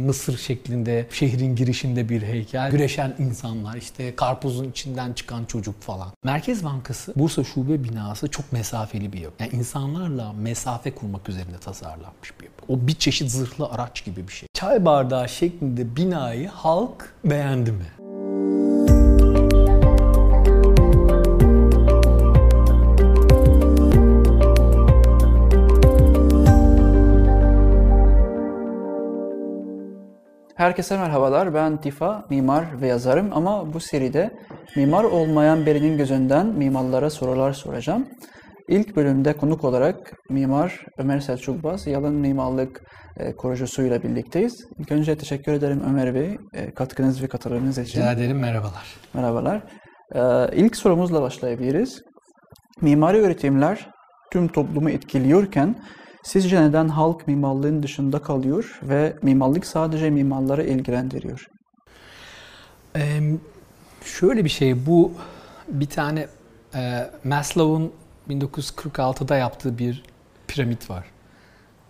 Mısır şeklinde şehrin girişinde bir heykel, güreşen insanlar, işte karpuzun içinden çıkan çocuk falan. Merkez Bankası Bursa Şube binası çok mesafeli bir yapı. Yani insanlarla mesafe kurmak üzerine tasarlanmış bir yapı. O bir çeşit zırhlı araç gibi bir şey. Çay bardağı şeklinde binayı halk beğendi mi? Herkese merhabalar. Ben Tifa, mimar ve yazarım ama bu seride mimar olmayan birinin gözünden mimarlara sorular soracağım. İlk bölümde konuk olarak mimar Ömer Selçukbaz, Yalın Mimarlık e, kurucusuyla birlikteyiz. İlk önce teşekkür ederim Ömer Bey e, katkınız ve katılımınız için. Rica ederim, merhabalar. Merhabalar. E, ilk sorumuzla başlayabiliriz. Mimari öğretimler tüm toplumu etkiliyorken Sizce neden halk mimarlığın dışında kalıyor ve mimarlık sadece mimarları ilgilendiriyor? Ee, şöyle bir şey, bu bir tane e, Maslow'un 1946'da yaptığı bir piramit var.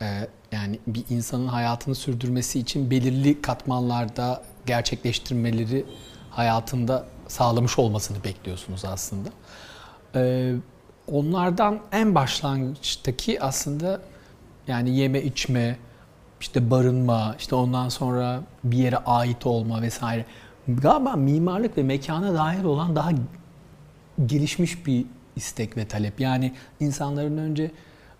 Ee, yani bir insanın hayatını sürdürmesi için belirli katmanlarda gerçekleştirmeleri hayatında sağlamış olmasını bekliyorsunuz aslında. Ee, onlardan en başlangıçtaki aslında yani yeme içme, işte barınma, işte ondan sonra bir yere ait olma vesaire. Galiba mimarlık ve mekana dair olan daha gelişmiş bir istek ve talep. Yani insanların önce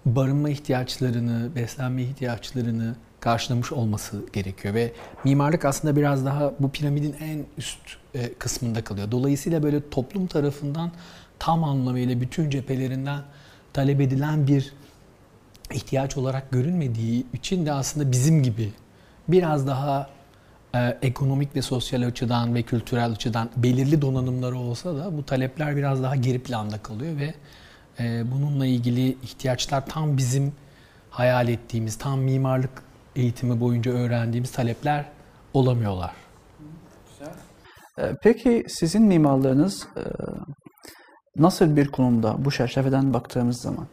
barınma ihtiyaçlarını, beslenme ihtiyaçlarını karşılamış olması gerekiyor ve mimarlık aslında biraz daha bu piramidin en üst e, kısmında kalıyor. Dolayısıyla böyle toplum tarafından tam anlamıyla bütün cephelerinden talep edilen bir ihtiyaç olarak görünmediği için de aslında bizim gibi biraz daha e, ekonomik ve sosyal açıdan ve kültürel açıdan belirli donanımları olsa da bu talepler biraz daha geri planda kalıyor ve e, bununla ilgili ihtiyaçlar tam bizim hayal ettiğimiz, tam mimarlık eğitimi boyunca öğrendiğimiz talepler olamıyorlar. E, peki sizin mimarlığınız e, nasıl bir konumda bu çerçeveden baktığımız zaman?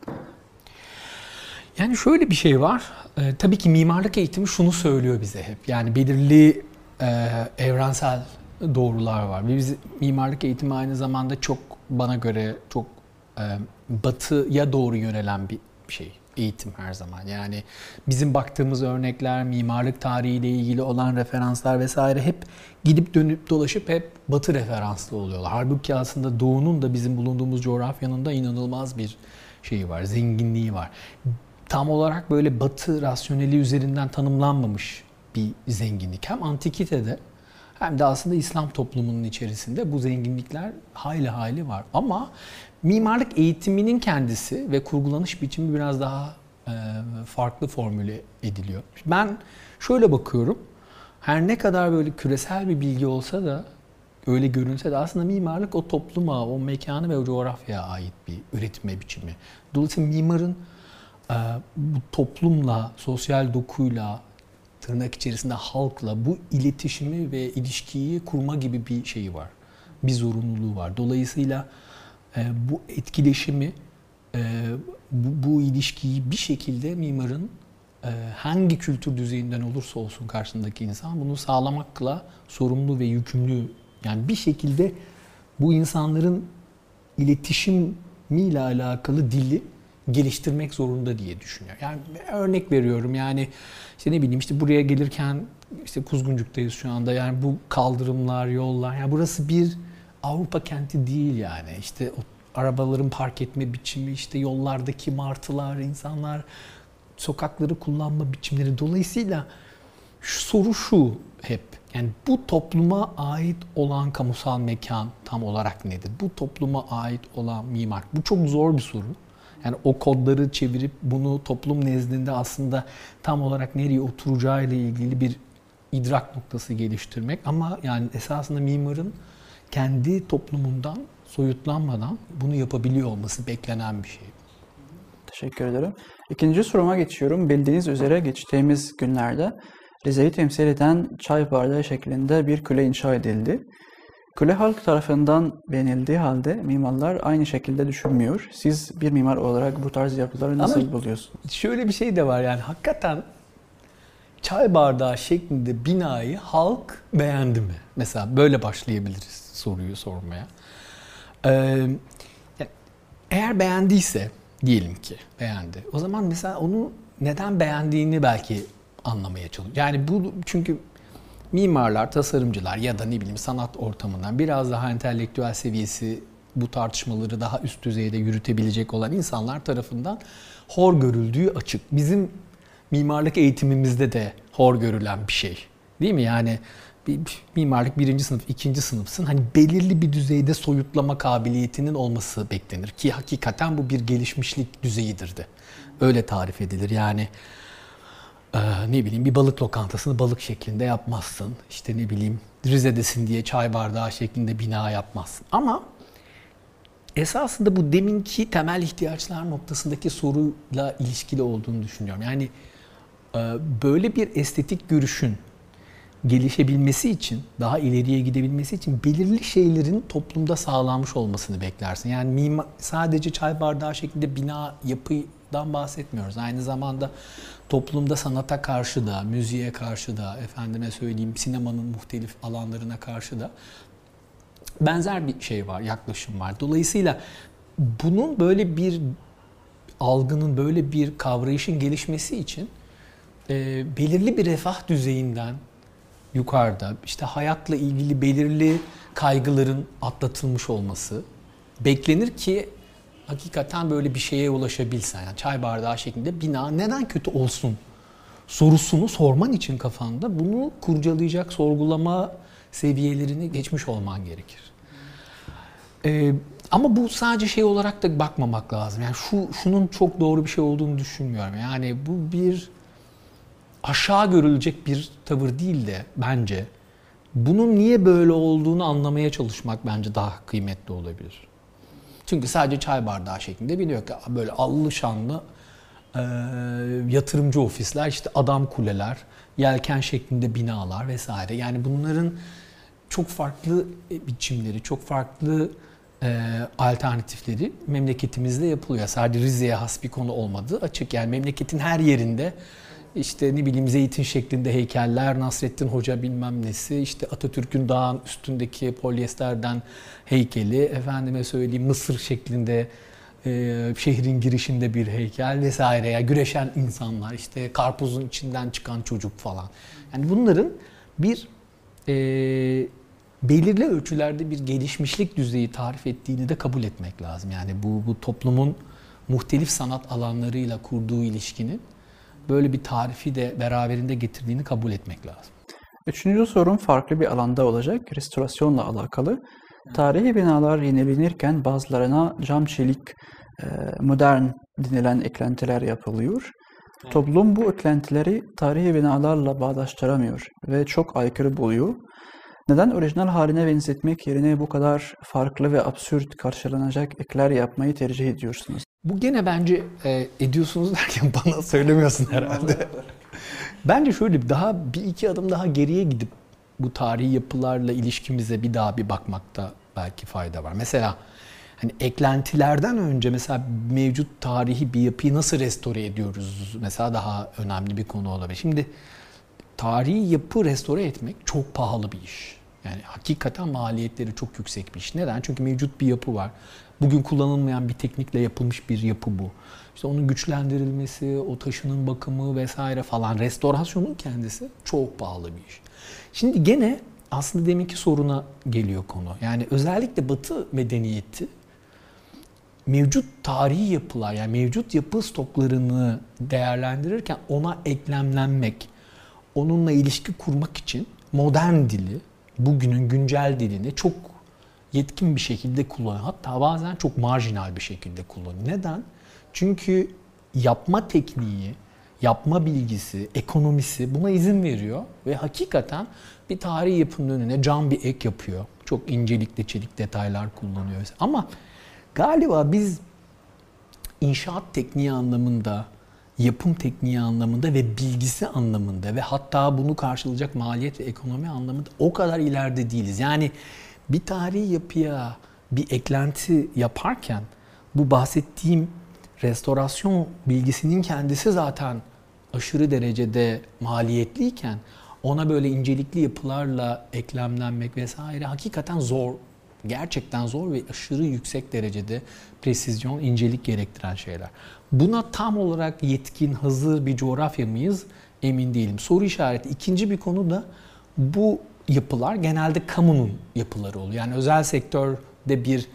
Yani şöyle bir şey var. Ee, tabii ki mimarlık eğitimi şunu söylüyor bize hep. Yani belirli e, evrensel doğrular var. Biz mimarlık eğitimi aynı zamanda çok bana göre çok e, batıya doğru yönelen bir şey eğitim her zaman. Yani bizim baktığımız örnekler, mimarlık tarihiyle ilgili olan referanslar vesaire hep gidip dönüp dolaşıp hep batı referanslı oluyorlar. Halbuki aslında doğunun da bizim bulunduğumuz coğrafyanın da inanılmaz bir şeyi var, zenginliği var tam olarak böyle batı rasyoneli üzerinden tanımlanmamış bir zenginlik. Hem antikitede hem de aslında İslam toplumunun içerisinde bu zenginlikler hayli hayli var. Ama mimarlık eğitiminin kendisi ve kurgulanış biçimi biraz daha e, farklı formüle ediliyor. Ben şöyle bakıyorum. Her ne kadar böyle küresel bir bilgi olsa da öyle görünse de aslında mimarlık o topluma, o mekanı ve o coğrafyaya ait bir üretme biçimi. Dolayısıyla mimarın bu toplumla, sosyal dokuyla, tırnak içerisinde halkla bu iletişimi ve ilişkiyi kurma gibi bir şeyi var. Bir zorunluluğu var. Dolayısıyla e, bu etkileşimi, e, bu, bu ilişkiyi bir şekilde mimarın e, hangi kültür düzeyinden olursa olsun karşısındaki insan bunu sağlamakla sorumlu ve yükümlü. Yani bir şekilde bu insanların iletişimiyle alakalı dili geliştirmek zorunda diye düşünüyor. Yani örnek veriyorum yani işte ne bileyim işte buraya gelirken işte Kuzguncuk'tayız şu anda yani bu kaldırımlar, yollar yani burası bir Avrupa kenti değil yani. işte o arabaların park etme biçimi, işte yollardaki martılar, insanlar sokakları kullanma biçimleri dolayısıyla şu soru şu hep yani bu topluma ait olan kamusal mekan tam olarak nedir? Bu topluma ait olan mimar. Bu çok zor bir soru. Yani o kodları çevirip bunu toplum nezdinde aslında tam olarak nereye oturacağı ile ilgili bir idrak noktası geliştirmek. Ama yani esasında mimarın kendi toplumundan soyutlanmadan bunu yapabiliyor olması beklenen bir şey. Teşekkür ederim. İkinci soruma geçiyorum. Bildiğiniz üzere geçtiğimiz günlerde Rize'yi temsil eden çay bardağı şeklinde bir küle inşa edildi. Kule halk tarafından beğenildiği halde mimarlar aynı şekilde düşünmüyor. Siz bir mimar olarak bu tarz yapıları nasıl Ama buluyorsunuz? Şöyle bir şey de var yani hakikaten çay bardağı şeklinde binayı halk beğendi mi? Mesela böyle başlayabiliriz soruyu sormaya. Ee, eğer beğendiyse diyelim ki beğendi. O zaman mesela onu neden beğendiğini belki anlamaya çalışıyor. Yani bu çünkü mimarlar, tasarımcılar ya da ne bileyim sanat ortamından biraz daha entelektüel seviyesi bu tartışmaları daha üst düzeyde yürütebilecek olan insanlar tarafından hor görüldüğü açık. Bizim mimarlık eğitimimizde de hor görülen bir şey. Değil mi? Yani bir mimarlık birinci sınıf, ikinci sınıfsın. Hani belirli bir düzeyde soyutlama kabiliyetinin olması beklenir. Ki hakikaten bu bir gelişmişlik düzeyidir de. Öyle tarif edilir. Yani e, ne bileyim bir balık lokantasını balık şeklinde yapmazsın. İşte ne bileyim Rize'desin diye çay bardağı şeklinde bina yapmazsın. Ama esasında bu deminki temel ihtiyaçlar noktasındaki soruyla ilişkili olduğunu düşünüyorum. Yani e, böyle bir estetik görüşün gelişebilmesi için, daha ileriye gidebilmesi için belirli şeylerin toplumda sağlanmış olmasını beklersin. Yani mimar, sadece çay bardağı şeklinde bina yapıdan bahsetmiyoruz. Aynı zamanda toplumda sanata karşı da, müziğe karşı da, efendime söyleyeyim sinemanın muhtelif alanlarına karşı da benzer bir şey var, yaklaşım var. Dolayısıyla bunun böyle bir algının, böyle bir kavrayışın gelişmesi için e, belirli bir refah düzeyinden yukarıda işte hayatla ilgili belirli kaygıların atlatılmış olması beklenir ki hakikaten böyle bir şeye ulaşabilsen. Yani çay bardağı şeklinde bina neden kötü olsun sorusunu sorman için kafanda bunu kurcalayacak sorgulama seviyelerini geçmiş olman gerekir. Ee, ama bu sadece şey olarak da bakmamak lazım. Yani şu şunun çok doğru bir şey olduğunu düşünmüyorum. Yani bu bir aşağı görülecek bir tavır değil de bence bunun niye böyle olduğunu anlamaya çalışmak bence daha kıymetli olabilir. Çünkü sadece çay bardağı şeklinde biliyor ki böyle allı şanlı e, yatırımcı ofisler, işte adam kuleler, yelken şeklinde binalar vesaire. Yani bunların çok farklı biçimleri, çok farklı e, alternatifleri memleketimizde yapılıyor. Sadece Rize'ye has bir konu olmadığı açık. Yani memleketin her yerinde işte ne bileyim zeytin şeklinde heykeller, Nasrettin Hoca bilmem nesi, işte Atatürk'ün dağın üstündeki polyesterden heykeli, efendime söyleyeyim Mısır şeklinde e, şehrin girişinde bir heykel vesaire ya güreşen insanlar, işte karpuzun içinden çıkan çocuk falan. Yani bunların bir e, belirli ölçülerde bir gelişmişlik düzeyi tarif ettiğini de kabul etmek lazım. Yani bu, bu toplumun muhtelif sanat alanlarıyla kurduğu ilişkinin böyle bir tarifi de beraberinde getirdiğini kabul etmek lazım. Üçüncü sorun farklı bir alanda olacak, restorasyonla alakalı. Tarihi binalar yenilenirken bazılarına cam çelik, e, modern denilen eklentiler yapılıyor. Toplum bu eklentileri tarihi binalarla bağdaştıramıyor ve çok aykırı buluyor. Neden orijinal haline benzetmek yerine bu kadar farklı ve absürt karşılanacak ekler yapmayı tercih ediyorsunuz? Bu gene bence e, ediyorsunuz derken bana söylemiyorsun herhalde. bence şöyle daha bir iki adım daha geriye gidip bu tarihi yapılarla ilişkimize bir daha bir bakmakta belki fayda var. Mesela hani eklentilerden önce mesela mevcut tarihi bir yapıyı nasıl restore ediyoruz? Mesela daha önemli bir konu olabilir. Şimdi tarihi yapı restore etmek çok pahalı bir iş. Yani hakikaten maliyetleri çok yüksek bir iş. Neden? Çünkü mevcut bir yapı var. Bugün kullanılmayan bir teknikle yapılmış bir yapı bu. İşte onun güçlendirilmesi, o taşının bakımı vesaire falan restorasyonun kendisi çok pahalı bir iş. Şimdi gene aslında deminki soruna geliyor konu. Yani özellikle Batı medeniyeti mevcut tarihi yapılar yani mevcut yapı stoklarını değerlendirirken ona eklemlenmek, onunla ilişki kurmak için modern dili, bugünün güncel dilini çok yetkin bir şekilde kullanıyor. Hatta bazen çok marjinal bir şekilde kullanıyor. Neden? Çünkü yapma tekniği, yapma bilgisi, ekonomisi buna izin veriyor ve hakikaten bir tarihi yapının önüne cam bir ek yapıyor. Çok incelikli çelik detaylar kullanıyor. Ama galiba biz inşaat tekniği anlamında, yapım tekniği anlamında ve bilgisi anlamında ve hatta bunu karşılayacak maliyet ve ekonomi anlamında o kadar ileride değiliz. Yani bir tarihi yapıya bir eklenti yaparken bu bahsettiğim restorasyon bilgisinin kendisi zaten aşırı derecede maliyetliyken ona böyle incelikli yapılarla eklemlenmek vesaire hakikaten zor. Gerçekten zor ve aşırı yüksek derecede presizyon, incelik gerektiren şeyler. Buna tam olarak yetkin, hazır bir coğrafya mıyız? Emin değilim. Soru işareti. İkinci bir konu da bu yapılar genelde kamunun yapıları oluyor. Yani özel sektörde bir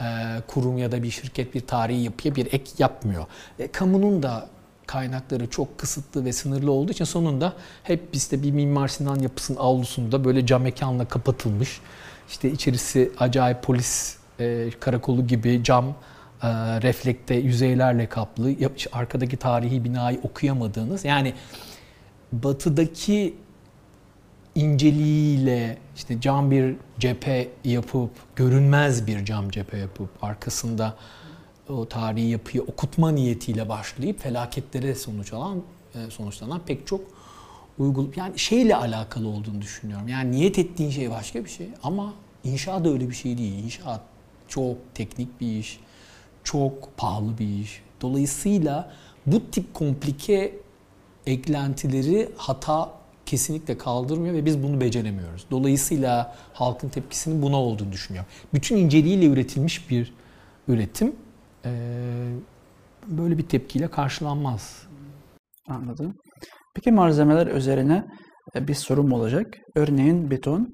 e, kurum ya da bir şirket bir tarihi yapıya bir ek yapmıyor. E, kamunun da kaynakları çok kısıtlı ve sınırlı olduğu için sonunda hep bizde bir Mimar Sinan yapısının avlusunda böyle cam mekanla kapatılmış. İşte içerisi acayip polis e, karakolu gibi cam e, reflekte yüzeylerle kaplı. Arkadaki tarihi binayı okuyamadığınız yani batıdaki inceliğiyle işte cam bir cephe yapıp görünmez bir cam cephe yapıp arkasında o tarihi yapıyı okutma niyetiyle başlayıp felaketlere sonuç alan e, sonuçlanan pek çok uygul yani şeyle alakalı olduğunu düşünüyorum. Yani niyet ettiğin şey başka bir şey ama inşaat da öyle bir şey değil. İnşaat çok teknik bir iş, çok pahalı bir iş. Dolayısıyla bu tip komplike eklentileri hata kesinlikle kaldırmıyor ve biz bunu beceremiyoruz. Dolayısıyla halkın tepkisinin buna olduğunu düşünüyorum. Bütün inceliğiyle üretilmiş bir üretim böyle bir tepkiyle karşılanmaz. Anladım. Peki malzemeler üzerine bir sorum olacak. Örneğin beton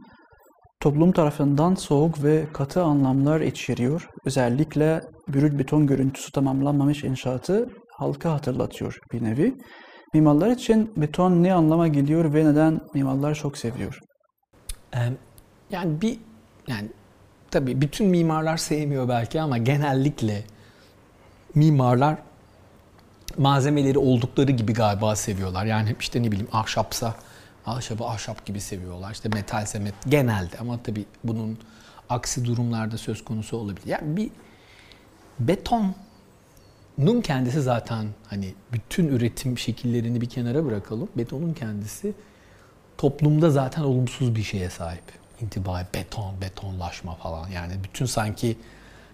toplum tarafından soğuk ve katı anlamlar içeriyor. Özellikle brüt beton görüntüsü tamamlanmamış inşaatı halka hatırlatıyor bir nevi. Mimarlar için beton ne anlama geliyor ve neden mimarlar çok seviyor? Yani bir yani tabii bütün mimarlar sevmiyor belki ama genellikle mimarlar malzemeleri oldukları gibi galiba seviyorlar. Yani işte ne bileyim ahşapsa ahşabı ahşap gibi seviyorlar. İşte metalse met genelde ama tabii bunun aksi durumlarda söz konusu olabilir. Yani bir beton Nun kendisi zaten hani bütün üretim şekillerini bir kenara bırakalım. Betonun kendisi toplumda zaten olumsuz bir şeye sahip. İntiba, beton, betonlaşma falan. Yani bütün sanki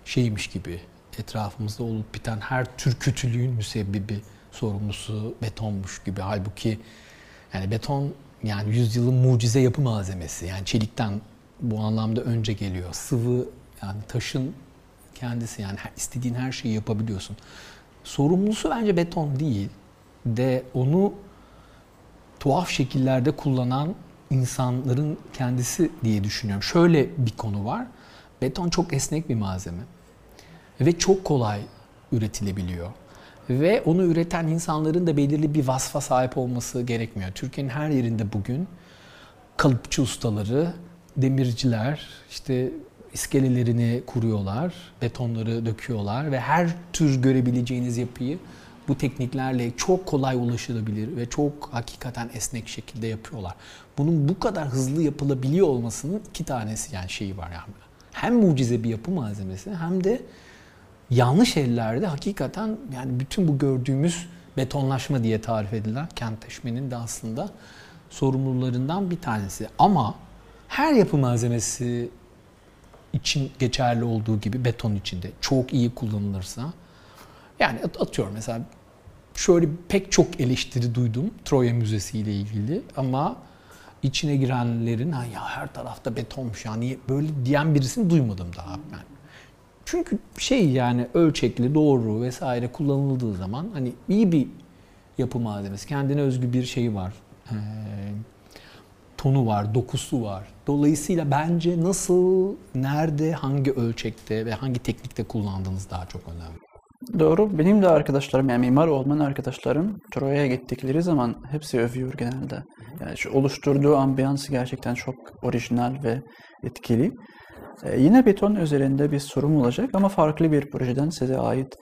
şeymiş gibi etrafımızda olup biten her tür kötülüğün müsebbibi, sorumlusu betonmuş gibi. Halbuki yani beton yani yüzyılın mucize yapı malzemesi. Yani çelikten bu anlamda önce geliyor. Sıvı yani taşın kendisi yani istediğin her şeyi yapabiliyorsun. Sorumlusu bence beton değil de onu tuhaf şekillerde kullanan insanların kendisi diye düşünüyorum. Şöyle bir konu var. Beton çok esnek bir malzeme ve çok kolay üretilebiliyor. Ve onu üreten insanların da belirli bir vasfa sahip olması gerekmiyor. Türkiye'nin her yerinde bugün kalıpçı ustaları, demirciler, işte iskelelerini kuruyorlar, betonları döküyorlar ve her tür görebileceğiniz yapıyı bu tekniklerle çok kolay ulaşılabilir ve çok hakikaten esnek şekilde yapıyorlar. Bunun bu kadar hızlı yapılabiliyor olmasının iki tanesi yani şeyi var yani. Hem mucize bir yapı malzemesi hem de yanlış ellerde hakikaten yani bütün bu gördüğümüz betonlaşma diye tarif edilen kentleşmenin de aslında sorumlularından bir tanesi. Ama her yapı malzemesi için geçerli olduğu gibi beton içinde çok iyi kullanılırsa yani atıyorum mesela şöyle pek çok eleştiri duydum Troya Müzesi ile ilgili ama içine girenlerin ha ya her tarafta betonmuş yani böyle diyen birisini duymadım daha ben. Çünkü şey yani ölçekli, doğru vesaire kullanıldığı zaman hani iyi bir yapı malzemesi, kendine özgü bir şeyi var. Ee, tonu var, dokusu var. Dolayısıyla bence nasıl, nerede, hangi ölçekte ve hangi teknikte kullandığınız daha çok önemli. Doğru. Benim de arkadaşlarım, yani mimar olmayan arkadaşlarım Troya'ya gittikleri zaman hepsi övüyor genelde. Yani şu oluşturduğu ambiyansı gerçekten çok orijinal ve etkili. Ee, yine beton üzerinde bir sorum olacak ama farklı bir projeden size ait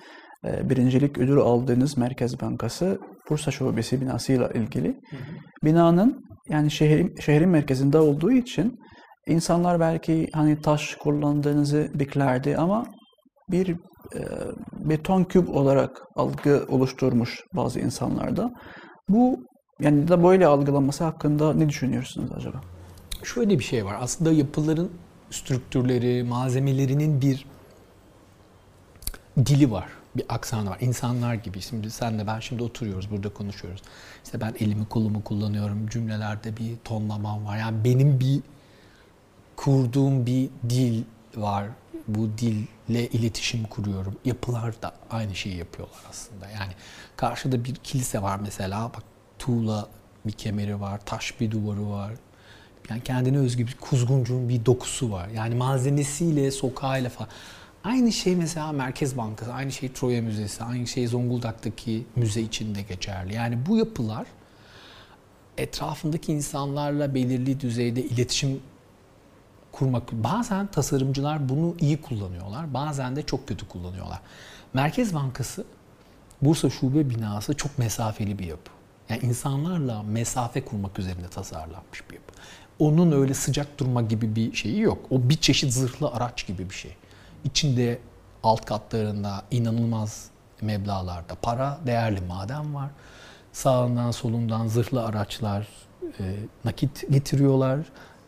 e, birincilik ödülü aldığınız Merkez Bankası Bursa Şubesi binasıyla ilgili. Hı hı. Binanın yani şehrin, şehrin merkezinde olduğu için insanlar belki hani taş kullandığınızı beklerdi ama bir e, beton küp olarak algı oluşturmuş bazı insanlarda. Bu yani da böyle algılanması hakkında ne düşünüyorsunuz acaba? Şöyle bir şey var. Aslında yapıların strüktürleri, malzemelerinin bir dili var. bir aksanı var. İnsanlar gibi. Şimdi senle ben şimdi oturuyoruz, burada konuşuyoruz. İşte ben elimi kolumu kullanıyorum. Cümlelerde bir tonlamam var. Yani benim bir kurduğum bir dil var. Bu dille iletişim kuruyorum. Yapılar da aynı şeyi yapıyorlar aslında. Yani karşıda bir kilise var mesela. Bak tuğla bir kemeri var, taş bir duvarı var. Yani kendine özgü bir kuzguncuğun bir dokusu var. Yani malzemesiyle, sokağıyla falan. Aynı şey mesela Merkez Bankası, aynı şey Troya Müzesi, aynı şey Zonguldak'taki müze içinde geçerli. Yani bu yapılar etrafındaki insanlarla belirli düzeyde iletişim kurmak. Bazen tasarımcılar bunu iyi kullanıyorlar, bazen de çok kötü kullanıyorlar. Merkez Bankası Bursa Şube binası çok mesafeli bir yapı. Yani insanlarla mesafe kurmak üzerine tasarlanmış bir yapı. Onun öyle sıcak durma gibi bir şeyi yok. O bir çeşit zırhlı araç gibi bir şey. İçinde alt katlarında inanılmaz meblağlarda para, değerli maden var. Sağından solundan zırhlı araçlar e, nakit getiriyorlar.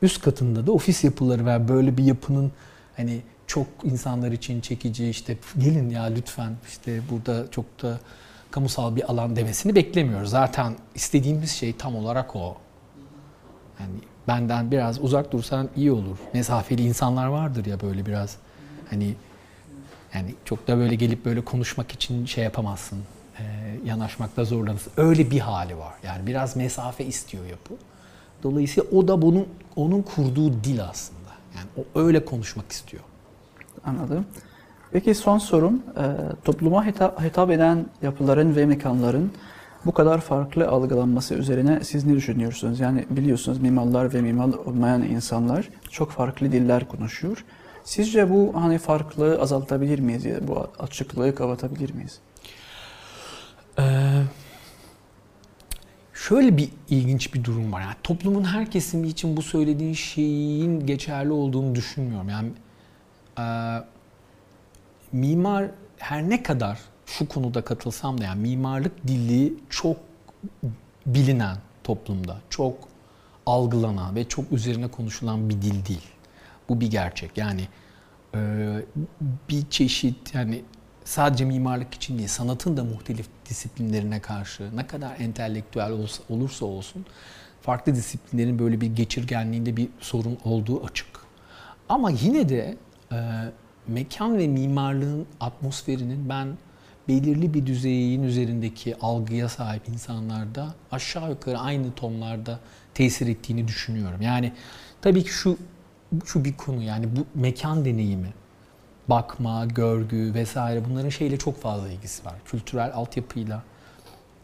Üst katında da ofis yapıları var. Böyle bir yapının hani çok insanlar için çekici işte gelin ya lütfen işte burada çok da kamusal bir alan demesini beklemiyoruz. Zaten istediğimiz şey tam olarak o. Yani benden biraz uzak dursan iyi olur. Mesafeli insanlar vardır ya böyle biraz hani yani çok da böyle gelip böyle konuşmak için şey yapamazsın. E, yanaşmakta zorlanırsın. Öyle bir hali var. Yani biraz mesafe istiyor yapı. Dolayısıyla o da bunun onun kurduğu dil aslında. Yani o öyle konuşmak istiyor. Anladım. Peki son sorum, e, topluma hitap, hitap eden yapıların ve mekanların bu kadar farklı algılanması üzerine siz ne düşünüyorsunuz? Yani biliyorsunuz mimarlar ve mimar olmayan insanlar çok farklı diller konuşuyor. Sizce bu hani farklılığı azaltabilir miyiz? Ya bu açıklığı kapatabilir miyiz? Ee, şöyle bir ilginç bir durum var. Yani toplumun her kesimi için bu söylediğin şeyin geçerli olduğunu düşünmüyorum. Yani e, mimar her ne kadar şu konuda katılsam da yani mimarlık dili çok bilinen toplumda, çok algılanan ve çok üzerine konuşulan bir dil değil. Bu bir gerçek. Yani e, bir çeşit yani sadece mimarlık için değil, sanatın da muhtelif disiplinlerine karşı ne kadar entelektüel olsa, olursa olsun farklı disiplinlerin böyle bir geçirgenliğinde bir sorun olduğu açık. Ama yine de e, mekan ve mimarlığın atmosferinin ben belirli bir düzeyin üzerindeki algıya sahip insanlarda aşağı yukarı aynı tonlarda tesir ettiğini düşünüyorum. Yani tabii ki şu şu bir konu yani bu mekan deneyimi, bakma, görgü vesaire bunların şeyle çok fazla ilgisi var. Kültürel altyapıyla,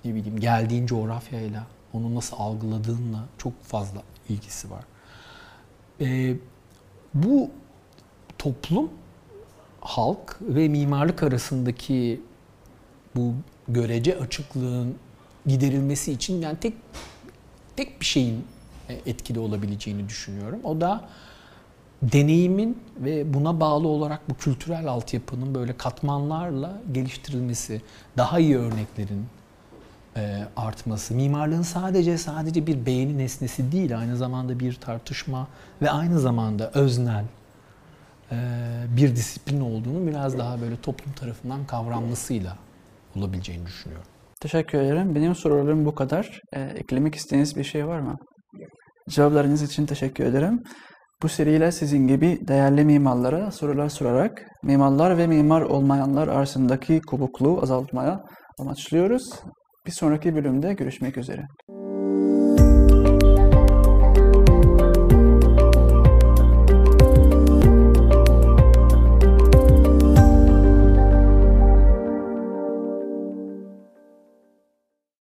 ne bileyim geldiğin coğrafyayla, onu nasıl algıladığınla çok fazla ilgisi var. Ee, bu toplum, halk ve mimarlık arasındaki bu görece açıklığın giderilmesi için yani tek tek bir şeyin etkili olabileceğini düşünüyorum. O da deneyimin ve buna bağlı olarak bu kültürel altyapının böyle katmanlarla geliştirilmesi, daha iyi örneklerin e, artması, mimarlığın sadece sadece bir beğeni nesnesi değil, aynı zamanda bir tartışma ve aynı zamanda öznel e, bir disiplin olduğunu biraz daha böyle toplum tarafından kavranmasıyla olabileceğini düşünüyorum. Teşekkür ederim. Benim sorularım bu kadar. Ee, eklemek istediğiniz bir şey var mı? Cevaplarınız için teşekkür ederim. Bu seriyle sizin gibi değerli mimarlara sorular sorarak mimarlar ve mimar olmayanlar arasındaki kopukluğu azaltmaya amaçlıyoruz. Bir sonraki bölümde görüşmek üzere.